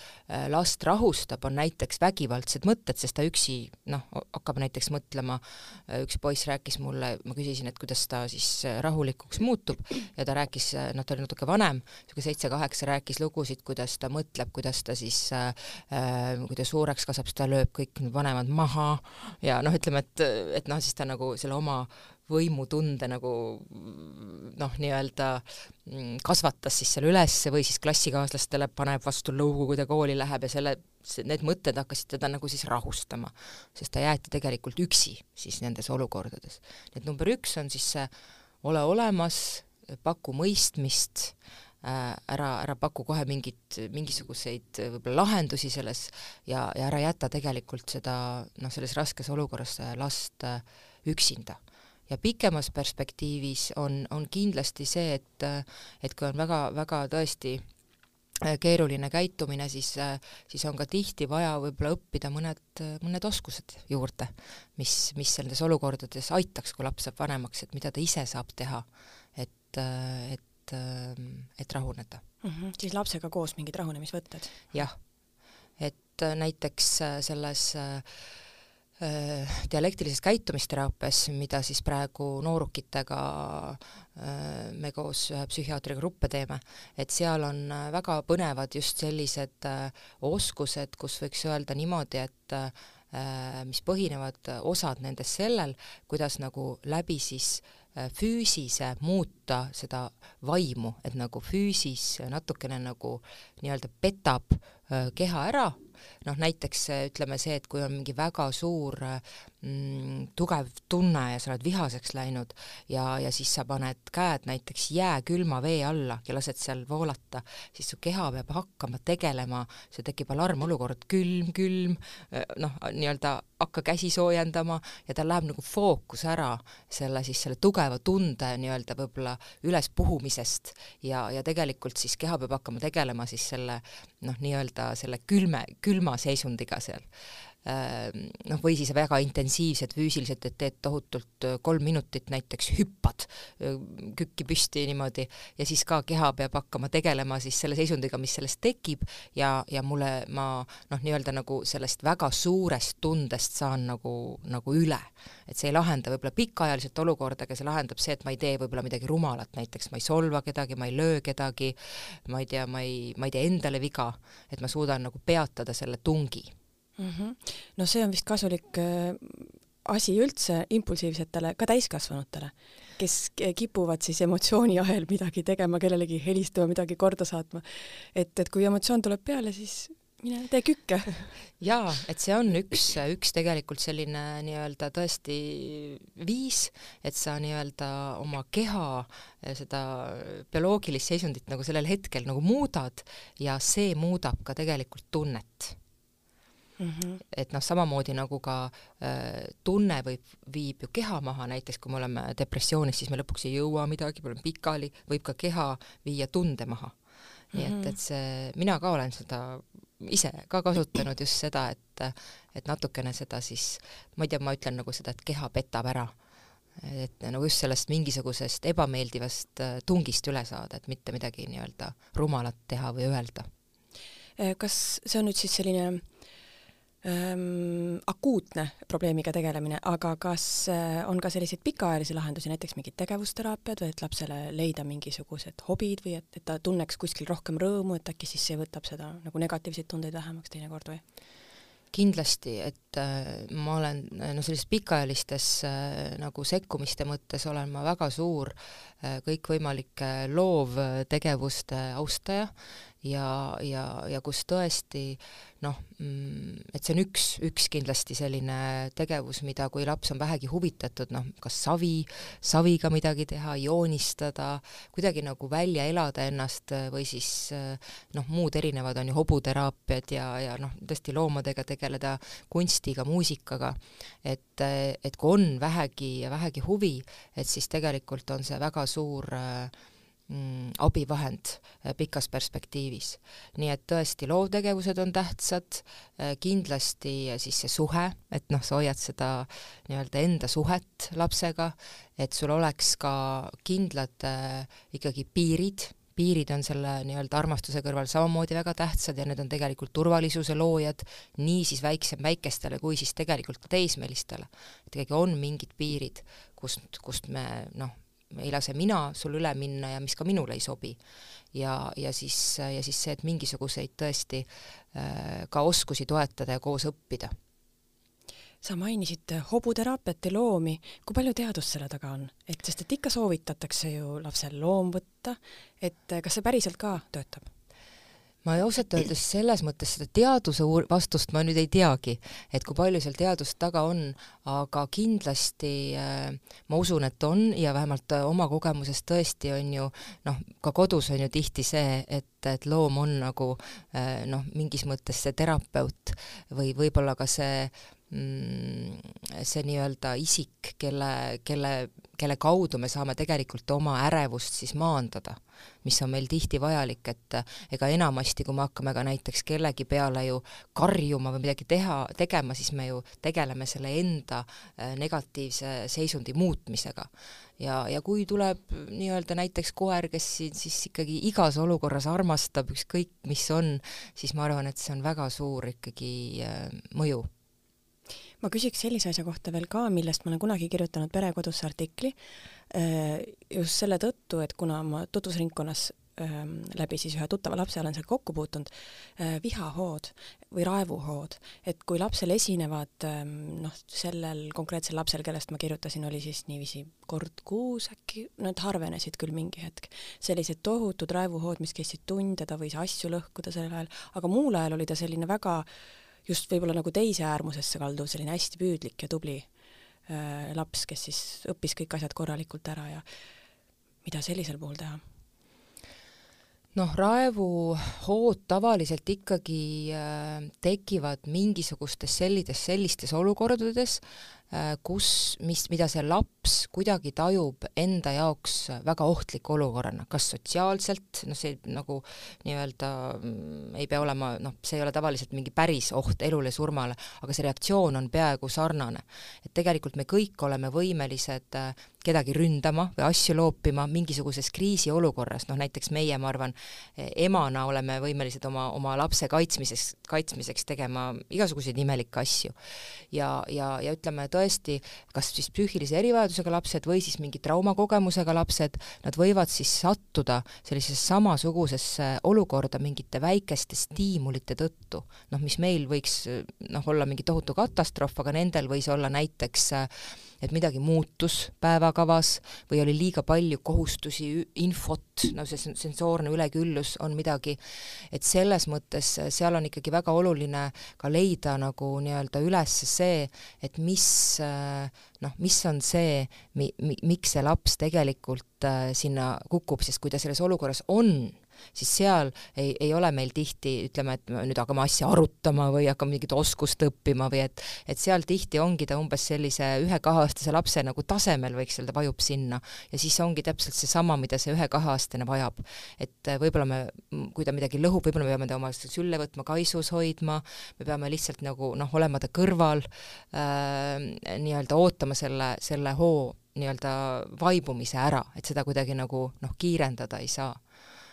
last rahustab, on näiteks vägivaldsed mõtted, sest ta üksi noh, hakkab näiteks mõtlema, äh, üks poiss rääkis mulle, ma küsisin, et kuidas ta siis äh, rahulikuks muutub ja ta rääkis, noh, ta oli natuke vanem, niisugune seitse-kaheksa, rääkis lugusid, kuidas ta mõtleb, kuidas ta siis äh,, kui ta suureks kasvab, siis ta lööb kõik vanemad maha ja noh, ütleme, et, et noh, siis ta nagu selle oma võimutunde nagu noh, nii-öelda mm, kasvatas siis selle üles või siis klassikaaslastele paneb vastu lõugu, kui ta kooli läheb ja selle, need mõtted hakkasid teda nagu siis rahustama, sest ta jäeti tegelikult üksi siis nendes olukordades. et number üks on siis see ole olemas, paku mõistmist äh,, ära, ära paku kohe mingit, mingisuguseid võib-olla lahendusi selles ja, ja ära jäta tegelikult seda noh, selles raskes olukorras last äh, üksinda ja pikemas perspektiivis on, on kindlasti see, et, et kui on väga-väga tõesti äh, keeruline käitumine, siis, äh, siis on ka tihti vaja võib-olla õppida mõned, mõned oskused juurde, mis, mis nendes olukordades aitaks, kui laps saab vanemaks, et mida ta ise saab teha, et, et, et rahuneda mm. -hmm. siis lapsega koos mingid rahunemisvõtted? jah, et näiteks selles äh, Äh, dialektilises käitumisteraapias, mida siis praegu noorukitega äh, me koos ühe psühhiaatriga gruppe teeme, et seal on äh, väga põnevad just sellised oskused, kus võiks öelda niimoodi, et mis põhinevad osad nendest sellel, kuidas nagu läbi siis füüsise muuta seda vaimu, et nagu füüsis natukene nagu nii-öelda petab keha ära noh, näiteks ütleme see, et kui on mingi väga suur mm, tugev tunne ja sa oled vihaseks läinud ja, ja siis sa paned käed näiteks jääkülma vee alla ja lased seal voolata, siis su keha peab hakkama tegelema, see tekib alarmolukord, külm, külm, noh, nii-öelda hakka käsi soojendama ja tal läheb nagu fookus ära selle siis selle tugeva tunde nii-öelda võib-olla ülespuhumisest ja, ja tegelikult siis keha peab hakkama tegelema siis selle noh, nii-öelda selle külme, külma seisundiga seal noh, või siis väga intensiivsed füüsiliselt, et teed tohutult kolm minutit näiteks hüppad kükki püsti niimoodi ja siis ka keha peab hakkama tegelema siis selle seisundiga, mis sellest tekib ja, ja mulle, ma noh, nii-öelda nagu sellest väga suurest tundest saan nagu, nagu üle. et see ei lahenda võib-olla pikaajaliselt olukorda, aga see lahendab see, et ma ei tee võib-olla midagi rumalat, näiteks ma ei solva kedagi, ma ei löö kedagi, ma ei tea, ma ei, ma ei tee endale viga, et ma suudan nagu peatada selle tungi mm. -hmm. no see on vist kasulik äh, asi üldse impulsiivsetele, ka täiskasvanutele, kes kipuvad siis emotsiooni ahel midagi tegema, kellelegi helistama, midagi korda saatma. et, et kui emotsioon tuleb peale, siis mine tee kükke. <laughs> jaa, et see on üks, üks tegelikult selline nii-öelda tõesti viis, et sa nii-öelda oma keha, seda bioloogilist seisundit nagu sellel hetkel nagu muudad ja see muudab ka tegelikult tunnet Mm -hmm. et noh, samamoodi nagu ka äh, tunne võib, viib ju keha maha, näiteks kui me oleme depressioonis, siis me lõpuks ei jõua midagi, me oleme pikali, võib ka keha viia tunde maha. nii et, et see, mina ka olen seda ise ka kasutanud just seda, et, et natukene seda siis, ma ei tea, ma ütlen nagu seda, et keha petab ära. et nagu just sellest mingisugusest ebameeldivast äh, tungist üle saada, et mitte midagi nii-öelda rumalat teha või öelda. Äh, kas see on nüüd siis selline ähm, akuutne probleemiga tegelemine, aga kas äh, on ka selliseid pikaajalisi lahendusi, näiteks mingid tegevusteraapiad või et lapsele leida mingisugused hobid või et, et ta tunneks kuskil rohkem rõõmu, et äkki siis see võtab seda nagu negatiivseid tundeid vähemaks teinekord või? kindlasti, et äh, ma olen no sellistes pikaajalistes äh, nagu sekkumiste mõttes olen ma väga suur äh, kõikvõimalike loovtegevuste austaja ja, ja, ja kus tõesti noh, mm, et see on üks, üks kindlasti selline tegevus, mida kui laps on vähegi huvitatud, noh, kas savi, saviga midagi teha, joonistada, kuidagi nagu välja elada ennast või siis noh, muud erinevad on ju hobuteraapiad ja, ja noh, tõesti loomadega tegeleda, kunstiga, muusikaga, et, et kui on vähegi, vähegi huvi, et siis tegelikult on see väga suur äh, mm, abivahend äh, pikas perspektiivis. nii et tõesti, loovtegevused on tähtsad, äh, kindlasti siis see suhe, et noh, sa hoiad seda nii-öelda enda suhet lapsega, et sul oleks ka kindlad äh, ikkagi piirid, piirid on selle nii-öelda armastuse kõrval samamoodi väga tähtsad ja need on tegelikult turvalisuse loojad nii siis väiksem, väikestele kui siis tegelikult teismelistele. et ikkagi on mingid piirid, kust, kust me noh, ei lase mina sul üle minna ja mis ka minule ei sobi. ja, ja siis, ja siis see, et mingisuguseid tõesti äh, ka oskusi toetada ja koos õppida. sa mainisid hobuteraapiat ja loomi, kui palju teadust selle taga on, et sest et ikka soovitatakse ju lapsel loom võtta, et kas see päriselt ka töötab? Ma ausalt öeldes selles mõttes seda teaduse vastust ma nüüd ei teagi, et kui palju seal teadust taga on, aga kindlasti äh, ma usun, et on ja vähemalt äh, oma kogemusest tõesti on ju noh, ka kodus on ju tihti see, et, et loom on nagu äh, noh, mingis mõttes see terapeut või võib-olla ka see mm, see nii-öelda isik, kelle, kelle, kelle kaudu me saame tegelikult oma ärevust siis maandada mis on meil tihti vajalik, et ega enamasti, kui me hakkame ka näiteks kellegi peale ju karjuma või midagi teha, tegema, siis me ju tegeleme selle enda äh, negatiivse seisundi muutmisega. ja, ja kui tuleb nii-öelda näiteks koer, kes siin siis ikkagi igas olukorras armastab, ükskõik mis on, siis ma arvan, et see on väga suur ikkagi äh, mõju ma küsiks sellise asja kohta veel ka, millest ma olen kunagi kirjutanud Perekodusse artikli, äh, just selle tõttu, et kuna ma tutvusringkonnas ähm, läbi siis ühe tuttava lapse olen seal kokku puutunud, äh, vihahood või raevuhood, et kui lapsel esinevad ähm, noh, sellel konkreetsel lapsel, kellest ma kirjutasin, oli siis niiviisi kord kuus äkki, nad harvenesid küll mingi hetk, sellised tohutud raevuhood, mis kestsid tunde, ta võis asju lõhkuda sellel ajal, aga muul ajal oli ta selline väga äh, just võib-olla nagu teise äärmusesse kalduv selline hästi püüdlik ja tubli äh, laps, kes siis õppis kõik asjad korralikult ära ja mida sellisel puhul teha? noh, raevuhood tavaliselt ikkagi äh, tekivad mingisugustes sellides, sellistes olukordades Äh, kus, mis, mida see laps kuidagi tajub enda jaoks väga ohtliku olukorrana, kas sotsiaalselt, noh, see nagu nii-öelda mm, ei pea olema, noh, see ei ole tavaliselt mingi päris oht elule, surmale, aga see reaktsioon on peaaegu sarnane. et tegelikult me kõik oleme võimelised äh, kedagi ründama või asju loopima mingisuguses kriisiolukorras, noh näiteks meie, ma arvan, emana oleme võimelised oma, oma lapse kaitsmiseks, kaitsmiseks tegema igasuguseid imelikke asju. ja, ja, ja ütleme tõesti, kas siis psüühilise erivajadusega lapsed või siis mingi traumakogemusega lapsed, nad võivad siis sattuda sellisesse samasugusesse olukorda mingite väikeste stiimulite tõttu, noh mis meil võiks noh, olla mingi tohutu katastroof, aga nendel võis olla näiteks äh, et midagi muutus päevakavas või oli liiga palju kohustusi, infot, no see sensoorne üleküllus on midagi, et selles mõttes seal on ikkagi väga oluline ka leida nagu nii-öelda üles see, et mis noh, mis on see, mi-, mi-, miks see laps tegelikult äh, sinna kukub, sest kui ta selles olukorras on, siis seal ei, ei ole meil tihti, ütleme, et nüüd hakkame asja arutama või hakkame mingit oskust õppima või et et seal tihti ongi ta umbes sellise ühe-kaheaastase lapse nagu tasemel, võiks öelda, vajub sinna. ja siis ongi täpselt seesama, mida see ühe-kaheaastane vajab. et äh, võib-olla me, kui ta midagi lõhub, võib-olla me peame ta oma sülle võtma, kaisus hoidma, me peame lihtsalt nagu noh, olema ta kõrval äh,, nii-öelda ootama selle, selle hoo nii-öelda vaibumise ära, et seda kuidagi nagu noh, kiirendada ei saa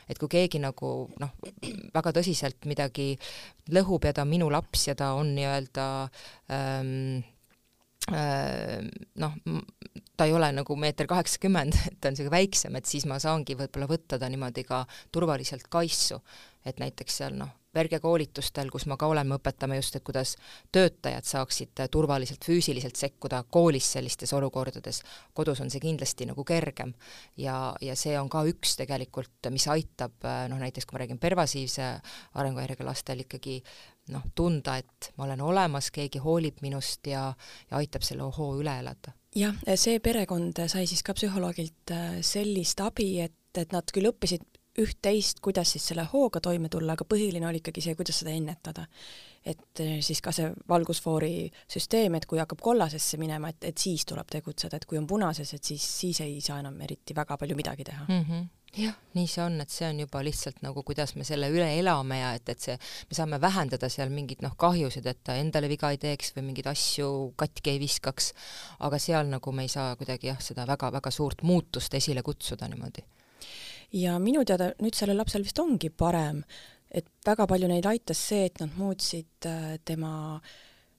et kui keegi nagu noh, väga tõsiselt midagi lõhub ja ta on minu laps ja ta on nii-öelda ähm, äh, noh, ta ei ole nagu meeter kaheksakümmend, <laughs> et ta on niisugune väiksem, et siis ma saangi võib-olla võtta ta niimoodi ka turvaliselt kaisu, et näiteks seal noh, vergekoolitustel, kus ma ka olen, me õpetame just, et kuidas töötajad saaksid turvaliselt füüsiliselt sekkuda koolis sellistes olukordades, kodus on see kindlasti nagu kergem. ja, ja see on ka üks tegelikult, mis aitab noh, näiteks kui ma räägin pervasiivse arenguhäirega lastel ikkagi noh, tunda, et ma olen olemas, keegi hoolib minust ja, ja aitab selle ohoo üle elada jah, see perekond sai siis ka psühholoogilt äh, sellist abi, et, et nad küll õppisid üht-teist, kuidas siis selle hooga toime tulla, aga põhiline oli ikkagi see, kuidas seda ennetada. et eh, siis ka see valgusfoori süsteem, et kui hakkab kollasesse minema, et, et siis tuleb tegutseda, et kui on punases, et siis, siis ei saa enam eriti väga palju midagi teha mm. -hmm jah, nii see on, et see on juba lihtsalt nagu, kuidas me selle üle elame ja et, et see, me saame vähendada seal mingeid noh, kahjusid, et ta endale viga ei teeks või mingeid asju katki ei viskaks, aga seal nagu me ei saa kuidagi jah, seda väga-väga suurt muutust esile kutsuda niimoodi ja minu teada nüüd sellel lapsel vist ongi parem, et väga palju neid aitas see, et nad muutsid äh, tema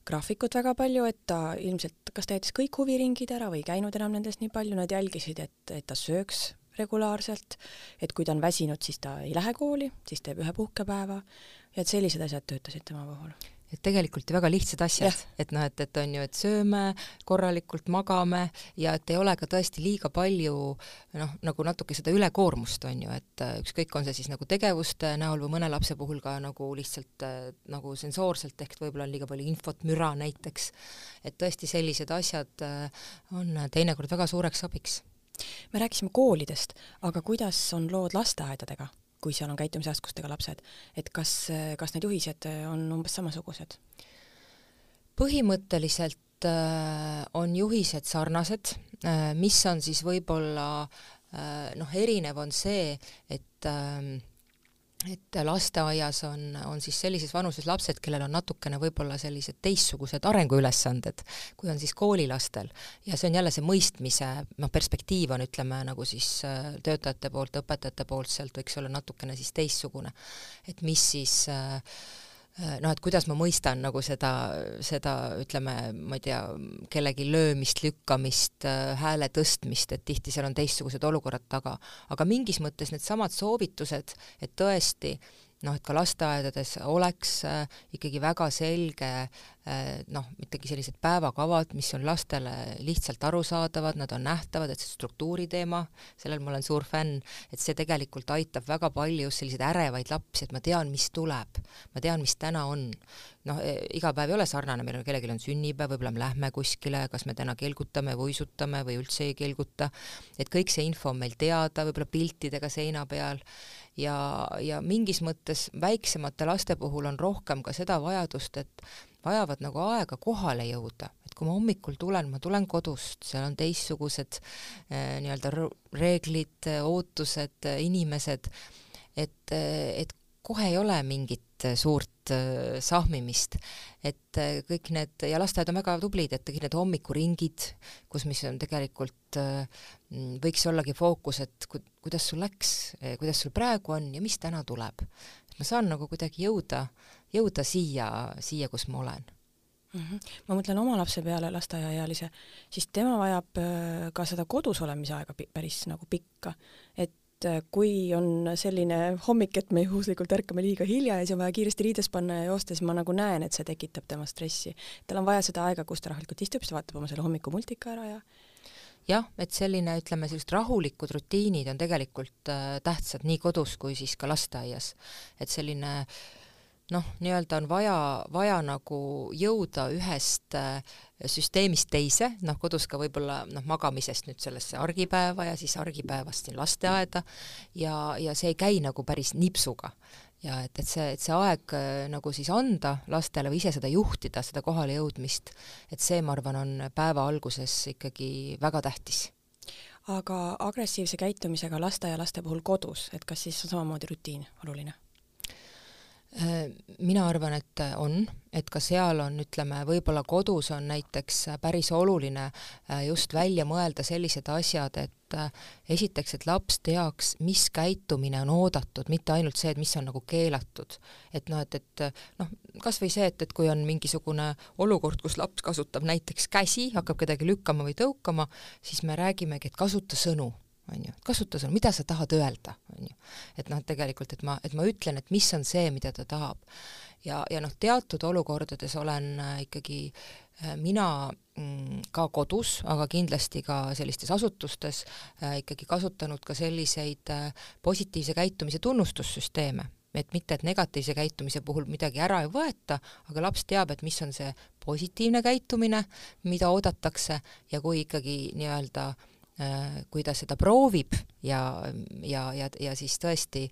graafikut väga palju, et ta ilmselt kas ta jättis kõik huviringid ära või ei käinud enam nendest nii palju, nad jälgisid, et, et ta sööks regulaarselt, et kui ta on väsinud, siis ta ei lähe kooli, siis teeb ühe puhkepäeva ja et sellised asjad töötasid tema puhul et tegelikult ju väga lihtsad asjad, et noh, et, et on ju, et sööme korralikult, magame ja et ei ole ka tõesti liiga palju noh, nagu natuke seda ülekoormust on ju, et äh, ükskõik, on see siis nagu tegevuste näol või mõne lapse puhul ka nagu lihtsalt äh, nagu sensoorselt ehk võib-olla on liiga palju infot, müra näiteks, et tõesti sellised asjad äh, on teinekord väga suureks abiks. me rääkisime koolidest, aga kuidas on lood lasteaedadega? Kui seal on käitumisraskustega lapsed, et kas, kas need juhised on umbes samasugused? põhimõtteliselt äh, on juhised sarnased äh,, mis on siis võib-olla äh, noh, erinev on see, et äh, et lasteaias on, on siis sellises vanuses lapsed, kellel on natukene võib-olla sellised teistsugused arenguülesanded, kui on siis koolilastel. ja see on jälle see mõistmise noh, perspektiiv on, ütleme, nagu siis äh, töötajate poolt, õpetajate poolt, sealt võiks olla natukene siis teistsugune. et mis siis äh, noh, et kuidas ma mõistan nagu seda, seda ütleme, ma ei tea, kellegi löömist, lükkamist, äh, hääle tõstmist, et tihti seal on teistsugused olukorrad taga. aga mingis mõttes needsamad soovitused, et tõesti äh, noh, et ka lasteaedades oleks äh, ikkagi väga selge äh, noh, ikkagi sellised päevakavad, mis on lastele lihtsalt arusaadavad, nad on nähtavad, et see struktuuri teema, sellel ma olen suur fänn, et see tegelikult aitab väga palju just selliseid ärevaid lapsi, et ma tean, mis tuleb, ma tean, mis täna on. noh, e, iga päev ei ole sarnane, meil on, kellelgi on sünnipäev, võib-olla me lähme kuskile, kas me täna kelgutame, vuisutame või üldse ei kelguta, et kõik see info on meil teada, võib-olla piltidega seina peal ja, ja mingis mõttes väiksemate laste puhul on rohkem ka seda vajadust, et vajavad nagu aega kohale jõuda, et kui ma hommikul tulen, ma tulen kodust, seal on teistsugused äh, nii-öelda reeglid, ootused, inimesed, et, et kohe ei ole mingit suurt äh, sahmimist, et äh, kõik need, ja lasteaed on väga tublid, et kõik need hommikuringid, kus, mis on tegelikult, äh, võiks ollagi fookus, et ku-, kuidas sul läks, kuidas sul praegu on ja mis täna tuleb. ma saan nagu kuidagi jõuda, jõuda siia, siia, kus ma olen mm. -hmm. ma mõtlen oma lapse peale, lasteaiaealise, siis tema vajab ka seda kodus olemise aega päris nagu pikka, et et äh, kui on selline hommik, et me juhuslikult ärkame liiga hilja ja siis on vaja kiiresti riides panna ja joosta, siis ma nagu näen, et see tekitab tema stressi. tal on vaja seda aega, kus ta rahulikult istub, siis ta vaatab oma selle hommikumuldika ära ja jah, et selline, ütleme, sellised rahulikud rutiinid on tegelikult äh, tähtsad nii kodus kui siis ka lasteaias. et selline äh, noh, nii-öelda on vaja, vaja nagu jõuda ühest äh, süsteemist teise, noh kodus ka võib-olla noh, magamisest nüüd sellesse argipäeva ja siis argipäevast siin lasteaeda ja, ja see ei käi nagu päris nipsuga. ja et, et see, et see aeg äh, nagu siis anda lastele või ise seda juhtida, seda kohale jõudmist, et see, ma arvan, on päeva alguses ikkagi väga tähtis aga agressiivse käitumisega lasteaialaste puhul kodus, et kas siis on samamoodi rutiin oluline? Äh, mina arvan, et on, et ka seal on, ütleme, võib-olla kodus on näiteks päris oluline äh, just välja mõelda sellised asjad, et äh, esiteks, et laps teaks, mis käitumine on oodatud, mitte ainult see, et mis on nagu keelatud. et noh, et, et noh, kas või see, et, et kui on mingisugune olukord, kus laps kasutab näiteks käsi, hakkab kedagi lükkama või tõukama, siis me räägimegi, et kasuta sõnu on ju, kasuta sõnu, mida sa tahad öelda, on ju. et noh, tegelikult, et ma, et ma ütlen, et mis on see, mida ta tahab. ja, ja noh, teatud olukordades olen äh, ikkagi äh, mina mm, ka kodus, aga kindlasti ka sellistes asutustes äh, ikkagi kasutanud ka selliseid positiivse käitumise tunnustussüsteeme, et mitte, et negatiivse käitumise puhul midagi ära ei võeta, aga laps teab, et mis on see positiivne käitumine, mida oodatakse ja kui ikkagi nii-öelda Äh, kui ta seda proovib ja, ja, ja, ja siis tõesti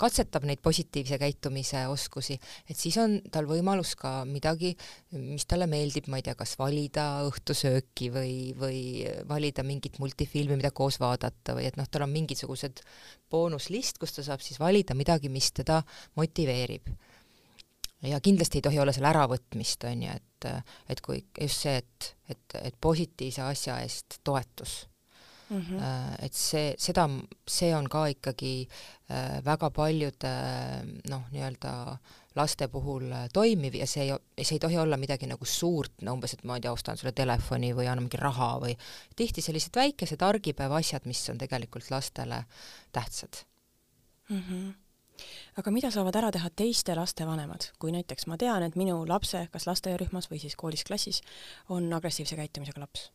katsetab neid positiivse käitumise oskusi, et siis on tal võimalus ka midagi, mis talle meeldib, ma ei tea, kas valida õhtusööki või, või valida mingit multifilmi, mida koos vaadata või et noh, tal on mingisugused boonuslist, kus ta saab siis valida midagi, mis teda motiveerib. Ja kindlasti ei tohi olla seal äravõtmist, on ju, et, et kui just see, et, et, et positiivse asja eest toetus mm. -hmm. et see, seda, see on ka ikkagi äh, väga paljude noh, nii-öelda laste puhul äh, toimiv ja see ei, see ei tohi olla midagi nagu suurt, no umbes, et ma ei tea, ostan sulle telefoni või annan mingi raha või tihti sellised väikesed argipäeva asjad, mis on tegelikult lastele tähtsad mm. -hmm aga mida saavad ära teha teiste laste vanemad, kui näiteks ma tean, et minu lapse, kas lasteaiarühmas või siis koolis klassis, on agressiivse käitumisega laps?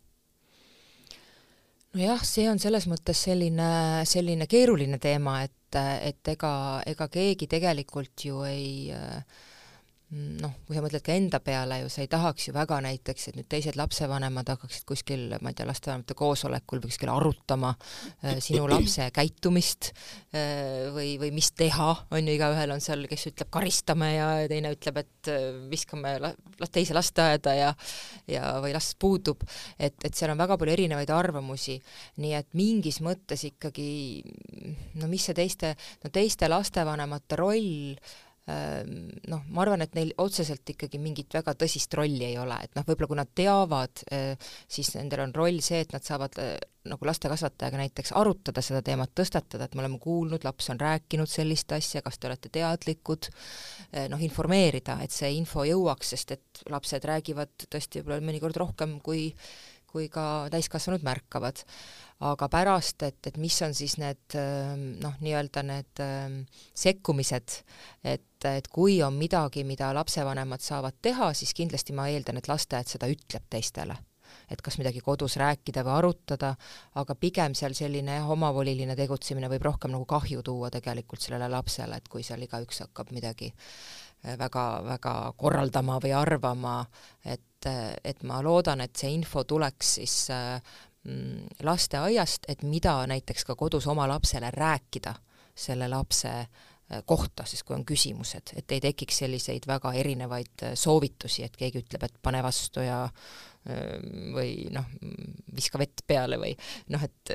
Nojah, see on selles mõttes selline, selline keeruline teema, et, et ega, ega keegi tegelikult ju ei äh, noh, kui sa mõtled ka enda peale ju, sa ei tahaks ju väga näiteks, et nüüd teised lapsevanemad hakkaksid kuskil, ma ei tea, lastevanemate koosolekul või kuskil arutama äh, sinu lapse käitumist äh, või, või mis teha, on ju, igaühel on seal, kes ütleb karistame ja teine ütleb, et äh, viskame la, teise lasteaeda ja ja, või las puudub, et, et seal on väga palju erinevaid arvamusi, nii et mingis mõttes ikkagi no mis see teiste, no teiste lastevanemate roll noh, ma arvan, et neil otseselt ikkagi mingit väga tõsist rolli ei ole, et noh, võib-olla kui nad teavad, siis nendel on roll see, et nad saavad nagu lastekasvatajaga näiteks arutada seda teemat, tõstatada, et me oleme kuulnud, laps on rääkinud sellist asja, kas te olete teadlikud, noh, informeerida, et see info jõuaks, sest et lapsed räägivad tõesti võib-olla mõnikord rohkem, kui kui ka täiskasvanud märkavad. Aga pärast, et, et mis on siis need ähm, noh, nii-öelda need ähm, sekkumised, et, et kui on midagi, mida lapsevanemad saavad teha, siis kindlasti ma eeldan, et lasteaed seda ütleb teistele. Et kas midagi kodus rääkida või arutada, aga pigem seal selline jah, omavoliline tegutsemine võib rohkem nagu kahju tuua tegelikult sellele lapsele, et kui seal igaüks hakkab midagi väga-väga äh, korraldama või arvama, et, et ma loodan, et see info tuleks siis äh, Mm, lasteaiast, et mida näiteks ka kodus oma lapsele rääkida selle lapse kohta, siis kui on küsimused, et ei tekiks selliseid väga erinevaid soovitusi, et keegi ütleb, et pane vastu ja või noh, viska vett peale või noh, et,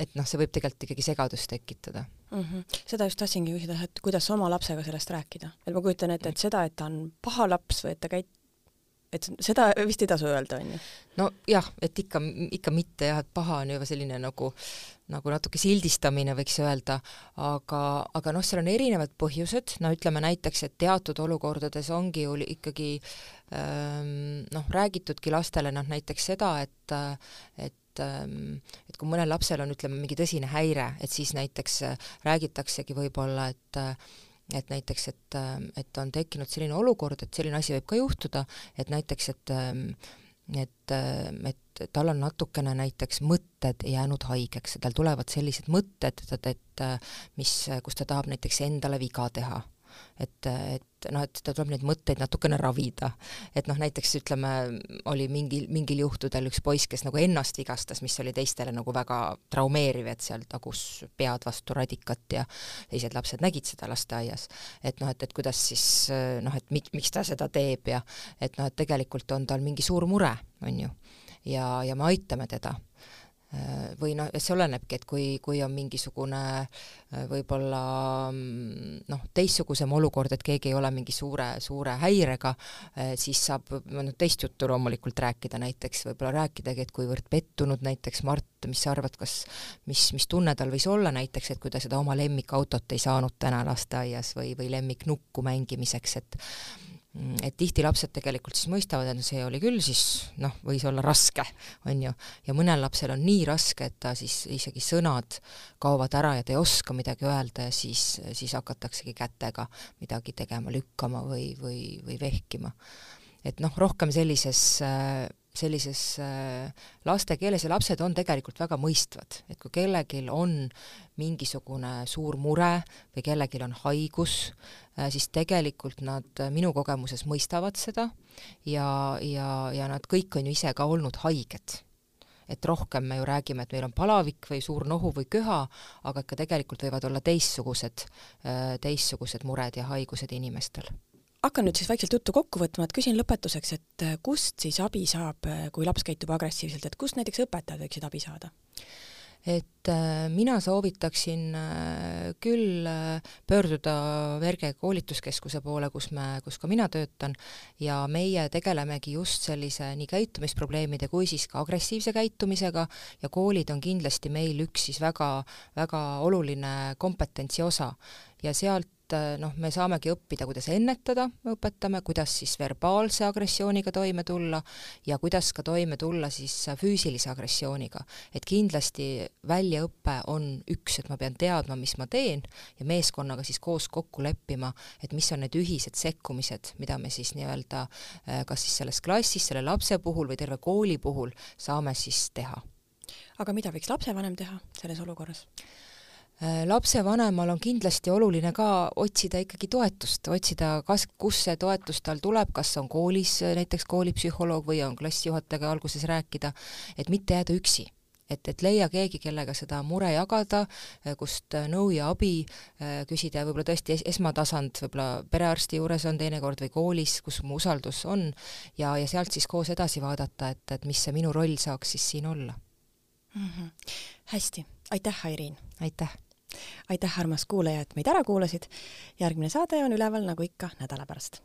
et noh, see võib tegelikult ikkagi segadust tekitada mm. -hmm. seda just tahtsingi küsida, et kuidas oma lapsega sellest rääkida, et ma kujutan ette, et seda, et ta on paha laps või et ta käit-, et seda vist ei tasu öelda, on ju? nojah, et ikka, ikka mitte jah, et paha on juba selline nagu, nagu natuke sildistamine, võiks öelda, aga, aga noh, seal on erinevad põhjused, no ütleme näiteks, et teatud olukordades ongi ju ikkagi ähm, noh, räägitudki lastele noh, näiteks seda, et, et ähm, et kui mõnel lapsel on, ütleme, mingi tõsine häire, et siis näiteks räägitaksegi võib-olla, et et näiteks, et, et on tekkinud selline olukord, et selline asi võib ka juhtuda, et näiteks, et et, et tal on natukene näiteks mõtted jäänud haigeks ja tal tulevad sellised mõtted, et, et mis, kus ta tahab näiteks endale viga teha et, et noh, et ta tuleb neid mõtteid natukene ravida. et noh, näiteks ütleme, oli mingil, mingil juhtudel üks poiss, kes nagu ennast vigastas, mis oli teistele nagu väga traumeeriv, et seal tagus pead vastu radikat ja teised lapsed nägid seda lasteaias. et noh, et, et kuidas siis noh, et mi-, miks ta seda teeb ja et noh, et tegelikult on tal mingi suur mure, on ju, ja, ja me aitame teda või noh, see olenebki, et kui, kui on mingisugune äh, võib-olla mm, noh, teistsugusem olukord, et keegi ei ole mingi suure, suure häirega, äh, siis saab noh, teist juttu loomulikult rääkida, näiteks võib-olla rääkidagi, et kuivõrd pettunud näiteks Mart, mis sa arvad, kas, mis, mis tunne tal võis olla näiteks, et kui ta seda oma lemmikautot ei saanud täna lasteaias või, või lemmiknukku mängimiseks, et et tihti lapsed tegelikult siis mõistavad, et see oli küll siis noh, võis olla raske, on ju, ja mõnel lapsel on nii raske, et ta siis isegi sõnad kaovad ära ja ta ei oska midagi öelda ja siis, siis hakataksegi kätega midagi tegema, lükkama või, või, või vehkima. et noh, rohkem sellises sellises laste keeles ja lapsed on tegelikult väga mõistvad, et kui kellelgi on mingisugune suur mure või kellelgi on haigus, Äh, siis tegelikult nad äh, minu kogemuses mõistavad seda ja, ja, ja nad kõik on ju ise ka olnud haiged. et rohkem me ju räägime, et meil on palavik või suur nohu või köha, aga ikka tegelikult võivad olla teistsugused, äh, teistsugused mured ja haigused inimestel hakkan nüüd siis vaikselt juttu kokku võtma, et küsin lõpetuseks, et kust siis abi saab, kui laps käitub agressiivselt, et kust näiteks õpetajad võiksid abi saada? et äh, mina soovitaksin äh, küll äh, pöörduda Verge koolituskeskuse poole, kus me, kus ka mina töötan, ja meie tegelemegi just sellise nii käitumisprobleemide kui siis ka agressiivse käitumisega ja koolid on kindlasti meil üks siis väga, väga oluline kompetentsi osa ja sealt et äh, noh, me saamegi õppida, kuidas ennetada, me õpetame, kuidas siis verbaalse agressiooniga toime tulla ja kuidas ka toime tulla siis füüsilise agressiooniga. et kindlasti väljaõpe on üks, et ma pean teadma, mis ma teen ja meeskonnaga siis koos kokku leppima, et mis on need ühised sekkumised, mida me siis nii-öelda äh, kas siis selles klassis, selle lapse puhul või terve kooli puhul saame siis teha. aga mida võiks lapsevanem teha selles olukorras? Äh, lapsevanemal on kindlasti oluline ka otsida ikkagi toetust, otsida, kas, kus see toetus tal tuleb, kas on koolis äh, näiteks koolipsühholoog või on klassijuhatajaga alguses rääkida, et mitte jääda üksi et, et leia keegi, kellega seda mure jagada, äh, kust nõu ja abi küsida ja võib-olla tõesti es esmatasand võib-olla perearsti juures on teinekord või koolis, kus mu usaldus on, ja, ja sealt siis koos edasi vaadata, et, et mis see minu roll saaks siis siin olla mm. -hmm. hästi, aitäh, Airiin! aitäh! Aitäh, armas kuulaja, et meid ära kuulasid. järgmine saade on üleval nagu ikka nädala pärast